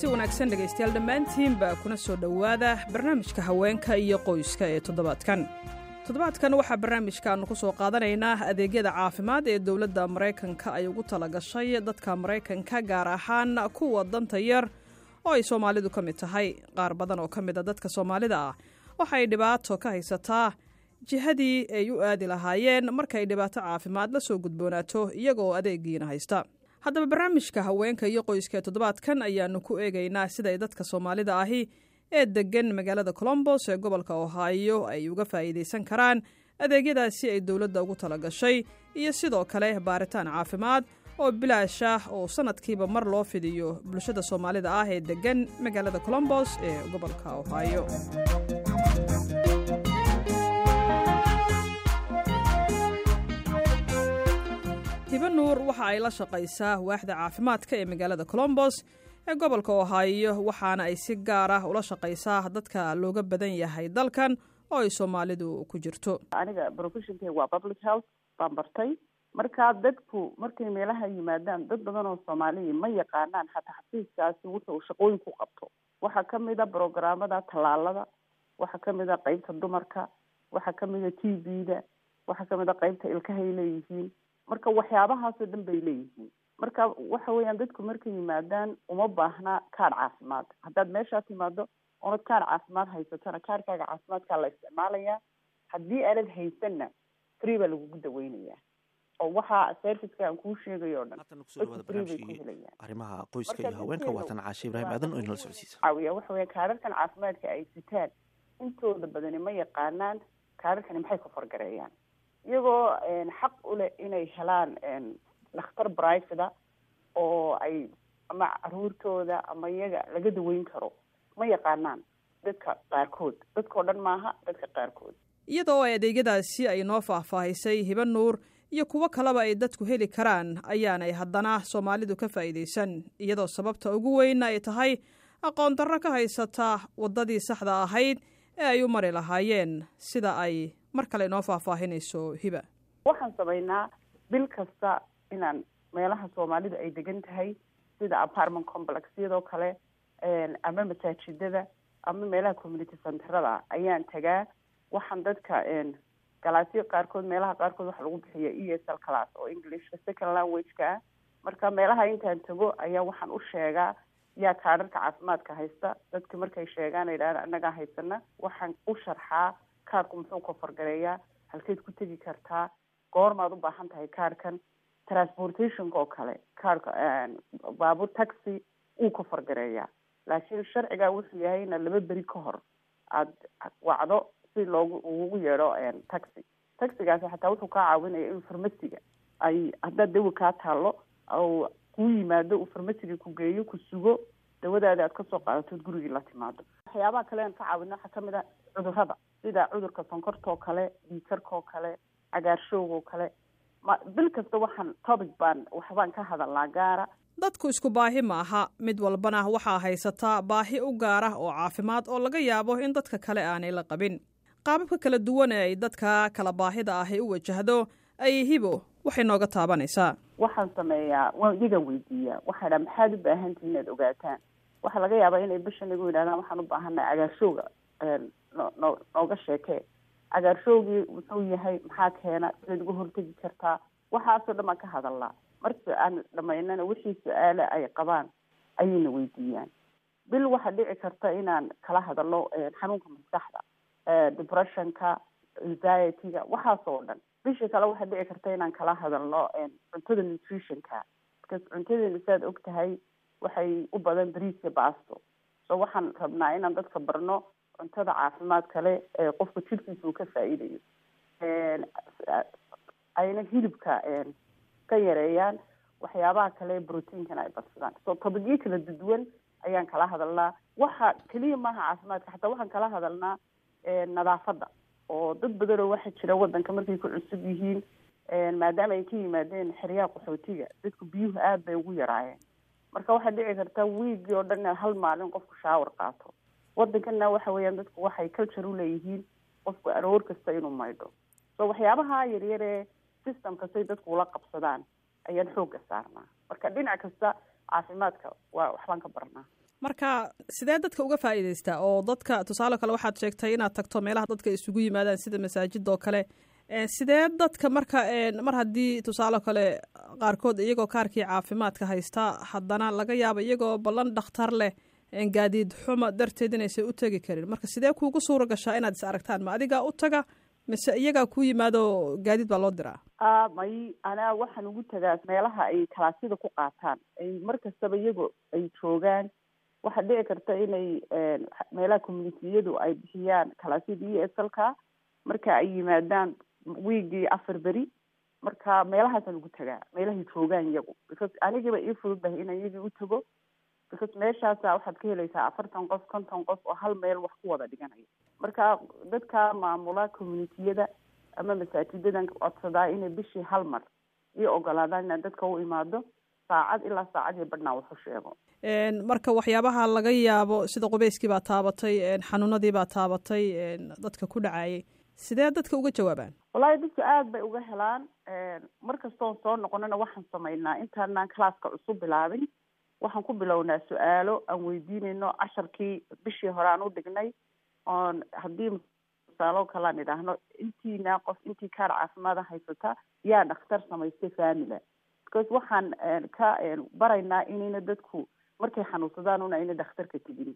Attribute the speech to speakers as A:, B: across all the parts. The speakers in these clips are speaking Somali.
A: kulanti wanaagsan dhegaystayaal dhammaantiinba kuna soo dhowaada barnaamijka haweenka iyo qoyska ee toddobaadkan. Toddobaadkan waxaa barnaamijkaannu ku soo qaadanaynaa adeegyada caafimaad ee dowladda maraykanka ay ugu tala gashay dadka maraykanka gaar ahaan kuwa danta yar oo ay soomaalidu ka mid tahay. Qaar badan oo ka mid a dadka soomaalida ah waxay dhibaato ka haysataa jihadii ay u aadi lahaayeen markay dhibaato caafimaad la soo gudboonaato iyagooo adeegiina haysta haddaba barnaamijka haweenka iyo qoyska ee toddobaadkan ayaannu ku eegaynaa siday dadka soomaalida ahi ee deggan magaalada colombos ee gobolka ohaayo ay uga faa'iidaysan karaan adeegyadaasi ay dowladda ugu tala gashay iyo sidoo kale baaritaan caafimaad oo bilaash ah oo sannadkiiba mar loo fidiyo bulshada soomaalida ah ee deggan magaalada colombos ee gobolka ohaayo hibo nuur waxa ay la shaqaysaa waaxda caafimaadka ee magaalada colombos ee gobolka ohaayo waxaana ay si gaar ah ula shaqaysaa dadka looga badan yahay dalkan oo ay soomaalidu ku jirto.
B: Aniga professionkeyga waa public health baan bartay. Marka dadku markay meelaha yimaadaan dad badan oo soomaaliya ma yaqaanaan xataa xafiiskaasi wuxuu shaqooyin ku qabto. Waxaa ka mid a brogramada tallaalada. Waxaa ka mid a qeybta dumarka. Waxaa ka mid a t v-da. Waxaa ka mid a qeybta ilkahay leeyihiin marka waxyaabahaasoo dhan bay leeyihiin. Marka waxa weeyaan dadku markay yimaadaan uma baahna kaadh caafimaad. Haddaad meeshaa timaado oonad kaadh caafimaad haysatona kaadhkaaga caafimaadkaa la isticmaalayaa. Haddii aanad haysanna free baa lagugu daweynaya oo waxaa serviceka aan kuu sheegayo o dhan
C: arrimaha qoyska iyo haweenka waatan caashe ibraahim aadan oo inala socodsiisa.
B: caawiya waxa weya kaadharkan caafimaadka ay sitaan intooda badani ma yaqaanaan kaadharkani maxay ku fargareeyaan iyagoo xaq u leh inay helaan dhakhtar brivada oo ay ama caruurtooda ama iyaga laga daweyn karo. Ma yaqaanaan dadka qaarkood. Dadkao dhan maaha dadka qaarkood.
A: Iyadoo ay adeegyadaasi ay noo faahfaahisay hibo nuur iyo kuwo kaleba ay dadku heli karaan ayaanay haddana soomaalidu ka faa'iidaysan. Iyadoo sababta ugu weyn ay tahay aqoon darro ka haysata waddadii saxda ahayd ee ay u mari lahaayeen. Sida ay mar kale inoo faahfaahinayso hiba.
B: Waxaan samaynaa bil kasta inaan meelaha soomaalidu ay degan tahay sida apartment complexyadoo kale ama masaajidada ama meelaha community centerada ayaan tagaa. Waxaan dadka galaasyo qaarkood meelaha qaarkood waxa lagu bixiya e s l class oo englishka second languageka ah marka meelaha intaan tago ayaa waxaan u sheegaa yaa kaadharka caafimaadka haysta? Dadka markay sheegaan ay dhahaan annagaa haysana. Waxaan u sharxaa kaadhku muxuu ka fargareeyaa halkeed ku tegi kartaa goormaad u baahan tahay kaadhkan transportationka oo kale kaadhka baabuur taxi uu ka fargareeyaa laakiin sharcigaa wuxuu yahay ina laba beri ka hor aada wacdo si loogu ugu yeedho taxi. Taxigaasi xataa wuxuu kaa caawinaya in farmasiga ay haddaad dawa kaa taalo ou kuu yimaado uu farmasiga ku geeyo ku sugo dawadaada aad ka soo qaadatood gurigii la timaado. Waxyaabaha kale aan ka caawina waxaa ka mid a cudurrada sida cudurka sonkorta oo kale dhiikarka oo kale cagaarshowga oo kale. Ma bil kasta waxaan topic baan waxbaan ka hadalnaa gaara.
A: Dadku isku baahi ma aha mid walbana waxaa haysataa baahi u gaar ah oo caafimaad oo laga yaabo in dadka kale aanay la qabin. Qaababka kala duwan ee ay dadka kala baahida ahi u wajahdo ay hibo waxay nooga taabanaysaa.
B: Waxaan sameeyaa waan iyagan weydiiyaa. Waxaa dhaa maxaad u baahantihi inaad ogaataan waxaa laga yaabaa inay bishan igu yidhahdaan waxaan u baahanay cagaarshowga no no nooga sheekee cagaarshowgii muxuu yahay maxaa keena? Sidaad uga hortegi kartaa. Waxaasoo dhan baan ka hadalnaa marka aan dhamaynana wixii su'aale ay qabaan ayayna weydiiyaan. Bil waxaa dhici karta inaan kala hadalno xanuunka maskaxda depressionka anxiety-ga waxaasoo dhan. Bishii kale waxaa dhici karta inaan kala hadalno cuntada nutritionka. Because cuntadeena saad og tahay waxay u badan bariiska baasto. So waxaan rabnaa inaan dadka barno cuntada caafimaad kale ee qofka jirkiisa uu ka faa'iidayo. Ayna hilibka ka yareeyaan waxyaabaha kale proteinkana ay badsadaan so tobagyo kala duwan ayaan kala hadalnaa. Waxa keliya maaha caafimaadka xataa waxaan kala hadalnaa nadaafadda. Oo dad badan oo waxaa jira wadanka markay ku cusub yihiin maadaama ay ka yimaadeen xeryaha qaxootiga dadku biyuhu aada bay ugu yaraayeen marka waxaa dhici karta wiigii oo dhan hal maalin qofku shaawar qaato. Wadankana waxa weeyaan dadku waxay culture uleeyihiin qofku aroor kasta inuu maydho. So waxyaabaha yaryar ee systemka say dadku ula qabsadaan ayaan xooga saarnaa. Marka dhinac kasta caafimaadka waa waxbaan ka barnaa.
A: Marka sidee dadka uga faa'iidaystaa? Oo dadka tusaale kale waxaad sheegtay inaad tagto meelaha dadka isugu yimaadaan sida masaajida oo kale sidee dadka marka mar haddii tusaale kale qaarkood iyagoo kaarkii caafimaadka haysta haddana laga yaabo iyagoo ballan dhakhtar leh gaadiid xuma darteed inaysan u tegi karin. Marka sidee kuugu suura gashaa inaad is aragtaan? Ma adigaa u taga mise iyagaa ku yimaado gaadiid baa loo diraa?
B: May anaa waxaan ugu tagaa meelaha ay kalaasyada ku qaataan. Mar kastaba iyago ay joogaan waxaa dhici karta inay meelaha communitiyadu ay bixiyaan kalaasyada e s lka marka ay yimaadaan wiigii afar beri marka meelahaasaan ugu tagaa meelahay joogaan iyagu. Because anigiiba ii fududahay inaan iyagii u tago because meeshaasa waxaad ka helaysaa afartan qof konton qof oo hal meel wax ku wada dhiganaya. Marka dadka maamula communitiyada ama masaajidadan codsadaa inay bishii hal mar ii ogolaadaan inaan dadka u imaado saacad ilaa saacad iyo badhnaa waxu sheego.
A: Marka waxyaabaha laga yaabo sida qubeyskii baa taabatay xanuunadii baa taabatay dadka ku dhacayay sidee dadka uga jawaabaan?
B: Wallahi dadku aada bay uga helaan. Mar kastoon soo noqonana waxaan samaynaa. Intaanaan classka cusub bilaabin waxaan ku bilownaa su'aalo aan weydiinayno casharkii bishii hore aan u dhignay oon haddii tusaalo kalean idhaahno intiina qof intii kaar caafimaada haysata yaa dhakhtar samaystay famila because waxaan ka baraynaa inayna dadku markay xanuunsadaan una ayna dhakhtarka tegin.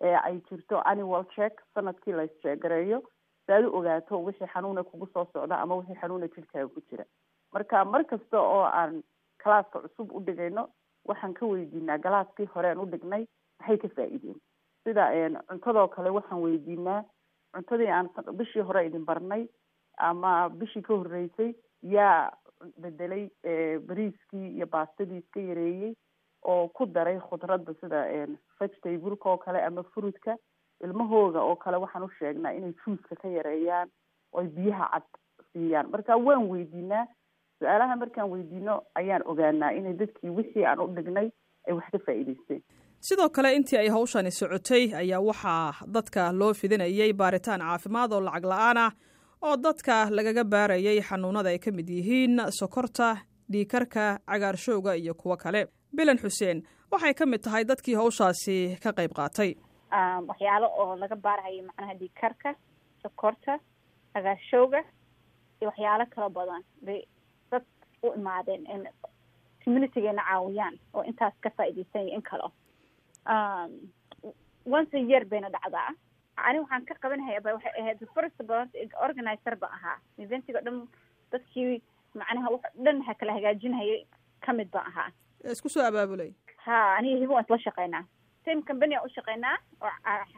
B: Ee ay jirto annual check sannadkii la isjeegareeyo si aad u ogaato wixii xanuuna kugu soo socda ama wixii xanuuna jirkaaga ku jira. Marka mar kasta oo aan calaaska cusub u dhigayno waxaan ka weydiinaa galaaskii hore aan u dhignay maxay ka faa'iideen. Sida cuntadoo kale waxaan weydiinaa cuntadii aan bishii hore idin barnay ama bishii ka horreysay yaa bedelay bariiskii iyo baastadii iska yareeyey oo ku daray khudradda sida vegetableka oo kale ama fruitka ilmahooga oo kale waxaan u sheegnaa inay juuska ka yareeyaan oo ay biyaha cad siiyaan. Marka waan weydiinaa su'aalaha markaan weydiino ayaan ogaanaa inay dadkii wixii aan u dhignay ay wax ka faa'iidaysteen.
A: Sidoo kale intii ay hawshani socotay ayaa waxaa dadka loo fidinayay baaritaan caafimaad oo lacag la'aan ah oo dadka lagaga baarayay xanuunada ay ka mid yihiin sokorta dhiikarka cagaarshowga iyo kuwo kale. Bilan xuseen waxay ka mid tahay dadkii hawshaasi ka qayb qaatay
D: waxyaalo oo laga baarahayo macnaha dhiikarka sokorta cagaarshowga iyo waxyaalo kala badan. Bay dad u imaadeen in communitygeena caawiyaan oo intaas ka faa'iidaysan in kalo once a year bayna dhacdaa. Ani waxaan ka qabanhaya ba waxay ahayd first ba organizer ba ahaa. Eventiga dhan dadkii macnaha wax dhan ha kala hagaajinhayay ka mid ba ahaa.
A: Isku soo abaabulay?
D: Ha aniga hibo waan isla shaqeynaa same company aan ushaqeynaa oo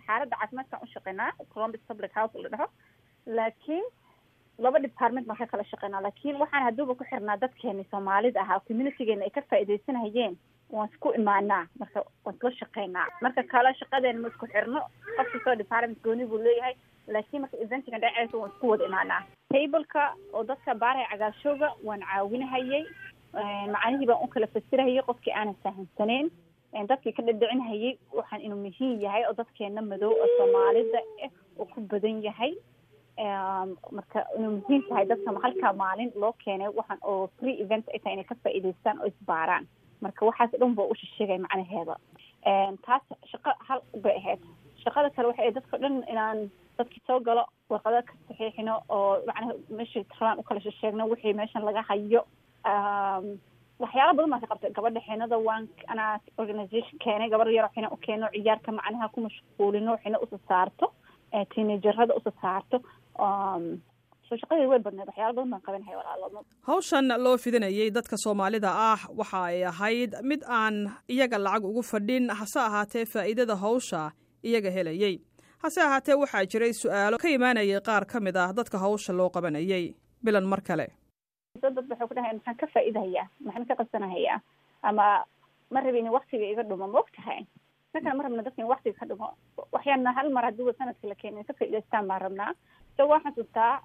D: xaaladda caafimaadkaan ushaqeynaa columbus public house la dhaho. Laakiin laba department baan ka kala shaqeynaa. Laakiin waxaan hadduuba ku xirnaa dadkeeni soomaalida ahaa communitygeena ay ka faa'iidaysanayeen waan isku imaanaa marka waan isla shaqeynaa. Marka kale shaqadeena ma isku xirno qof kastoo department gooni buu leeyahay laakiin marka eventiga dhaceysa waan isku wada imaanaa. Tableka oo dadka baaraya cagaarshowga waan caawinahayay macnihii baan u kala fasirahayay qofkii aanan fahamsaneyn dadkii ka dhadhicinhayay waxaan inuu muhiim yahay oo dadkeena madow oo soomaalida ah oo ku badan yahay. Marka inuu muhiim tahay dadka halkaa maalin loo keenay waxaan oo free event ay tahay inay ka faa'iidaystaan oo isbaaraan. Marka waxaas dhan ba ushisheegay macnaheeda. Taas shaqo hal bay ahayd. Shaqada kale waxay dadka dhan inaan dadki soo galo warqado ka saxiixino oo macnaha meeshay rabaan u kala shisheegno wixii meeshan laga hayo waxyaala badan baan ka qabtay. Gabadha xinada waan anaa organization keenay gabar yaro xina u keeno ciyaarka macnaha ku mashquulino xina usa saarto teenagerada usa saarto walaalo
A: hawshan loo fidinayay dadka soomaalida ah waxa ay ahayd mid aan iyaga lacag ugu fadhin hase ahaatee faa'iidada hawsha iyaga helayey hase ahaatee waxaa jiray su'aalo ka imaanayay qaar ka mid ah dadka hawsha loo qabanayay. Bilan mar kale
D: dad waxay ku dhahayan maxaan ka faa'iidahayaa maxaan ka qabsanahayaa ama ma rabi in waktiga iga dhumo? Ma og tahay? Markaan ma rabna dadka in waktiga ka dhumo. Waxyaana hal mar hadduuba sanadka la keena ka faa'idaystaan baan rabnaa. So waan xasuustaa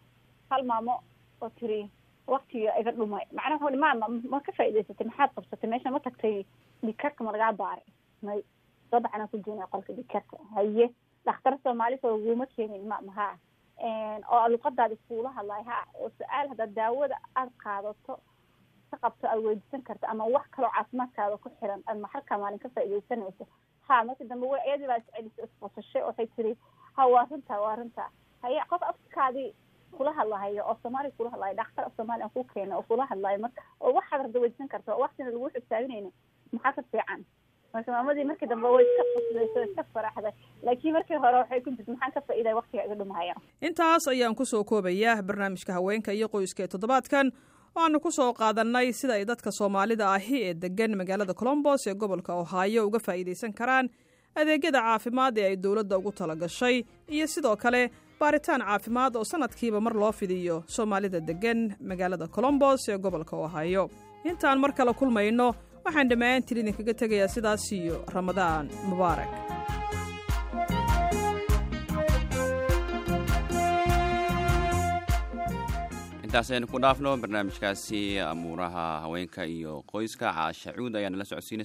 D: hal maamo oo tiri waktiga iga dhumay macnaha wuxuu maama ma ka faa'idaysatay maxaad qabsatay? Meesha ma tagtay dhikarka ma lagaa baaray? May soo ku jeenaya qolka dhikarka haye dhakhtar soomaali soo laguma keenin ma mahaa oo luqadaada iskuula hadlay ha oo su'aal haddaad daawada aada qaadato ka qabto aad weydiisan karta ama wax kaloo caafimaadkaada ku xiran aad maxalka maalin ka faa'iidaysanayso. Ha markii dambe w iyadii baa iscelisay isqosashay waxay tiri ha waa runta waa runta. Haye qof afkaadii kula hadlahayo oo soomaaliya kula hadlayo dhaktar af soomaaliya ku keena oo kula hadlayo marka oo waxaad rabda weydisan karta waktina lagu xisaabinayna maxaa ka fiican marka maamadii markii dambe way iska qoslayso way iska faraxday. Laakiin markii hore waxay ku jirta maxaan ka faa'iidaya waktiga iga dhumahaya
A: intaas ayaan ku soo koobayaa barnaamijka haweenka iyo qoyska ee toddobaadkan. Waxaanu ku soo qaadannay sida ay dadka soomaalida ahi ee degan magaalada colombos ee gobolka ohaayo uga faa'iidaysan karaan adeegyada caafimaad ee ay dowladda ugu tala gashay iyo sidoo kale baaritaan caafimaad oo sanadkiiba mar loo fidiyo soomaalida degan magaalada colombos ee gobolka ohaayo intaan mar kale kulmayno waxaan dhammaantiin idinkaga tegayaa sidaas iyo ramadaan mubaarak
E: intaas aynu ku dhaafno barnaamijkaasi amuuraha haweenka iyo qoyska caasha cuud ayaana la socodsiinay